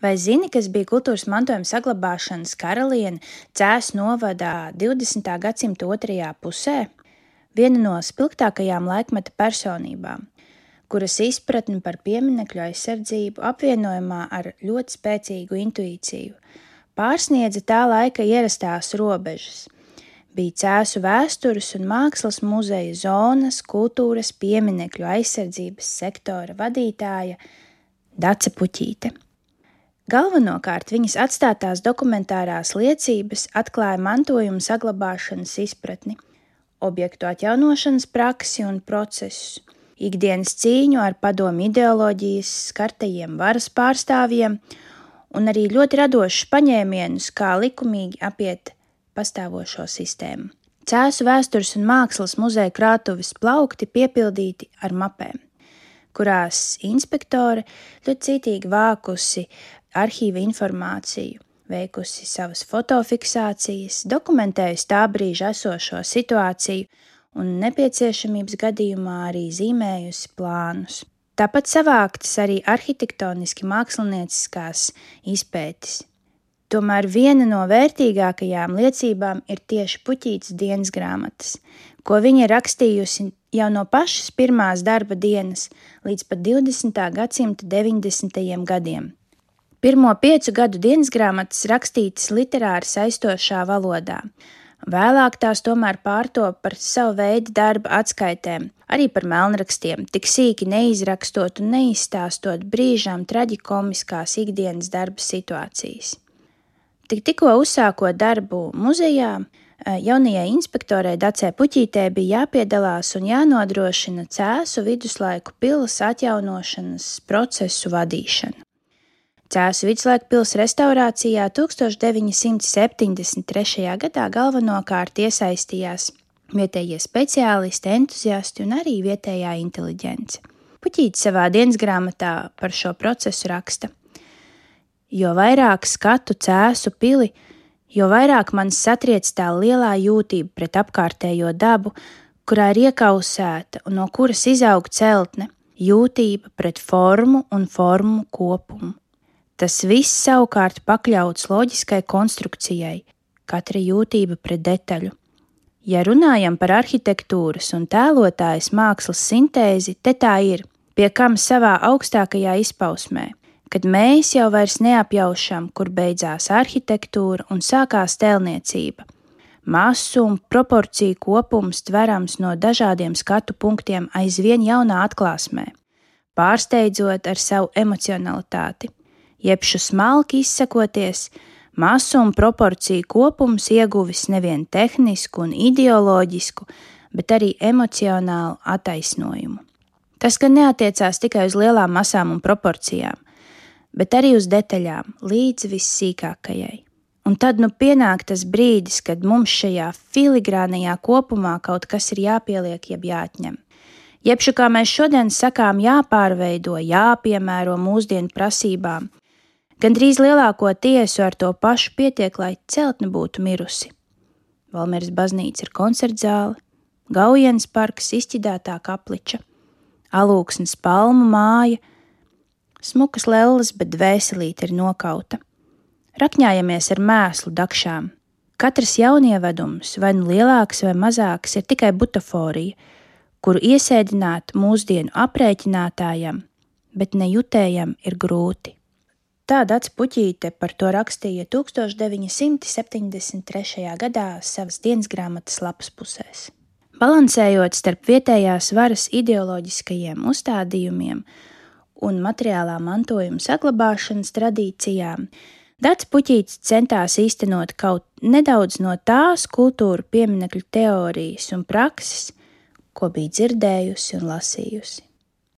Vai zini, kas bija kultūras mantojuma saglabāšanas karaliene Cēs novadā 20. gadsimta otrajā pusē? Viena no spilgtākajām laikmeta personībām, kuras izpratni par pieminekļu aizsardzību apvienojumā ar ļoti spēcīgu intuīciju, pārsniedza tā laika ierastās robežas. Bija cēsu vēstures un mākslas muzeja zonas kultūras pieminekļu aizsardzības sektora vadītāja Dace Puķīte. Galvenokārt viņas atstātās dokumentārās liecības atklāja mantojuma saglabāšanas izpratni, objektu atjaunošanas praksi un procesus, ikdienas cīņu ar padomu ideoloģijas skartajiem varas pārstāvjiem un arī ļoti radošus paņēmienus, kā likumīgi apiet pastāvošo sistēmu. Cēsu vēstures un mākslas muzeja krātuves plaukti piepildīti ar mapēm, kurās inspektore ļoti cītīgi vākusi arhīva informāciju, veikusi savas fotofiksācijas, dokumentējusi tā brīža esošo situāciju un nepieciešamības gadījumā arī zīmējusi plānus. Tāpat savāktas arī arhitektoniski mākslinieckās izpētes. Tomēr viena no vērtīgākajām liecībām ir tieši puķītas dienas grāmatas, ko viņa rakstījusi jau no pašas pirmās darba dienas līdz pat 20. gadsimta 90. gadiem. Pirmo piecu gadu dienas grāmatas rakstītas literāri saistošā valodā. Vēlāk tās tomēr pārtop par savu veidu darba atskaitēm, arī par melnrakstiem, tik sīki neizrakstot un neizstāstot brīžām traģikomiskās ikdienas darba situācijas. Tik tikko uzsākot darbu muzejā, jaunajai inspektorai Dacē Puķītē bija jāpiedalās un jānodrošina cēsu viduslaiku pilas atjaunošanas procesu vadīšana. Cēsu viduslaiku pils restaurācijā 1973. gadā galvenokārt iesaistījās vietējie speciālisti, entuziasti un arī vietējā inteliģence. Puķītis savā dienas grāmatā par šo procesu raksta: Jo vairāk skatu cēsu pili, jo vairāk man satriec tā lielā jūtība pret apkārtējo dabu, kurā ir iekausēta un no kuras izaug celtne, jūtība pret formu un formu kopumu. Tas viss savukārt pakļauts loģiskai konstrukcijai, katra jūtība pret detaļu. Ja runājam par arhitektūras un tēlotājas mākslas sintēzi, te tā ir, pie kam savā augstākajā izpausmē, kad mēs jau vairs neapjaušam, kur beidzās arhitektūra un sākās tēlniecība. Masu un proporciju kopums tverams no dažādiem skatu punktiem aizvien jaunā atklāsmē, pārsteidzot ar savu emocionalitāti jebšu smalki izsakoties, masu un proporciju kopums ieguvis nevien tehnisku un ideoloģisku, bet arī emocionālu attaisnojumu. Tas gan neatiecās tikai uz lielām masām un proporcijām, bet arī uz detaļām, līdz vissīkākajai. Un tad nu pienāk tas brīdis, kad mums šajā filigrānajā kopumā kaut kas ir jāpieliek, jeb jāatņem. Jebšu kā mēs šodien sakām, jāpārveido, jāpiemēro mūsdienu prasībām, Gandrīz lielāko tiesu ar to pašu pietiek, lai celtne būtu mirusi. Valmieras baznīca ir koncertzāle, Gaujienas parks izķidētā kapliča, alūksnes palmu māja, smukas lelles, bet dvēselīte ir nokauta. Rakņājamies ar mēslu dakšām. Katrs jaunievedums, vai nu lielāks vai mazāks, ir tikai butaforija, kuru iesēdināt mūsdienu aprēķinātājam, bet nejutējam ir grūti. Tā Dats Puķīte par to rakstīja 1973. gadā savas dienas grāmatas lapas pusēs. Balansējot starp vietējās varas ideoloģiskajiem uzstādījumiem un materiālā mantojuma saglabāšanas tradīcijām, Dats Puķīts centās īstenot kaut nedaudz no tās kultūra pieminekļu teorijas un prakses, ko bija dzirdējusi un lasījusi.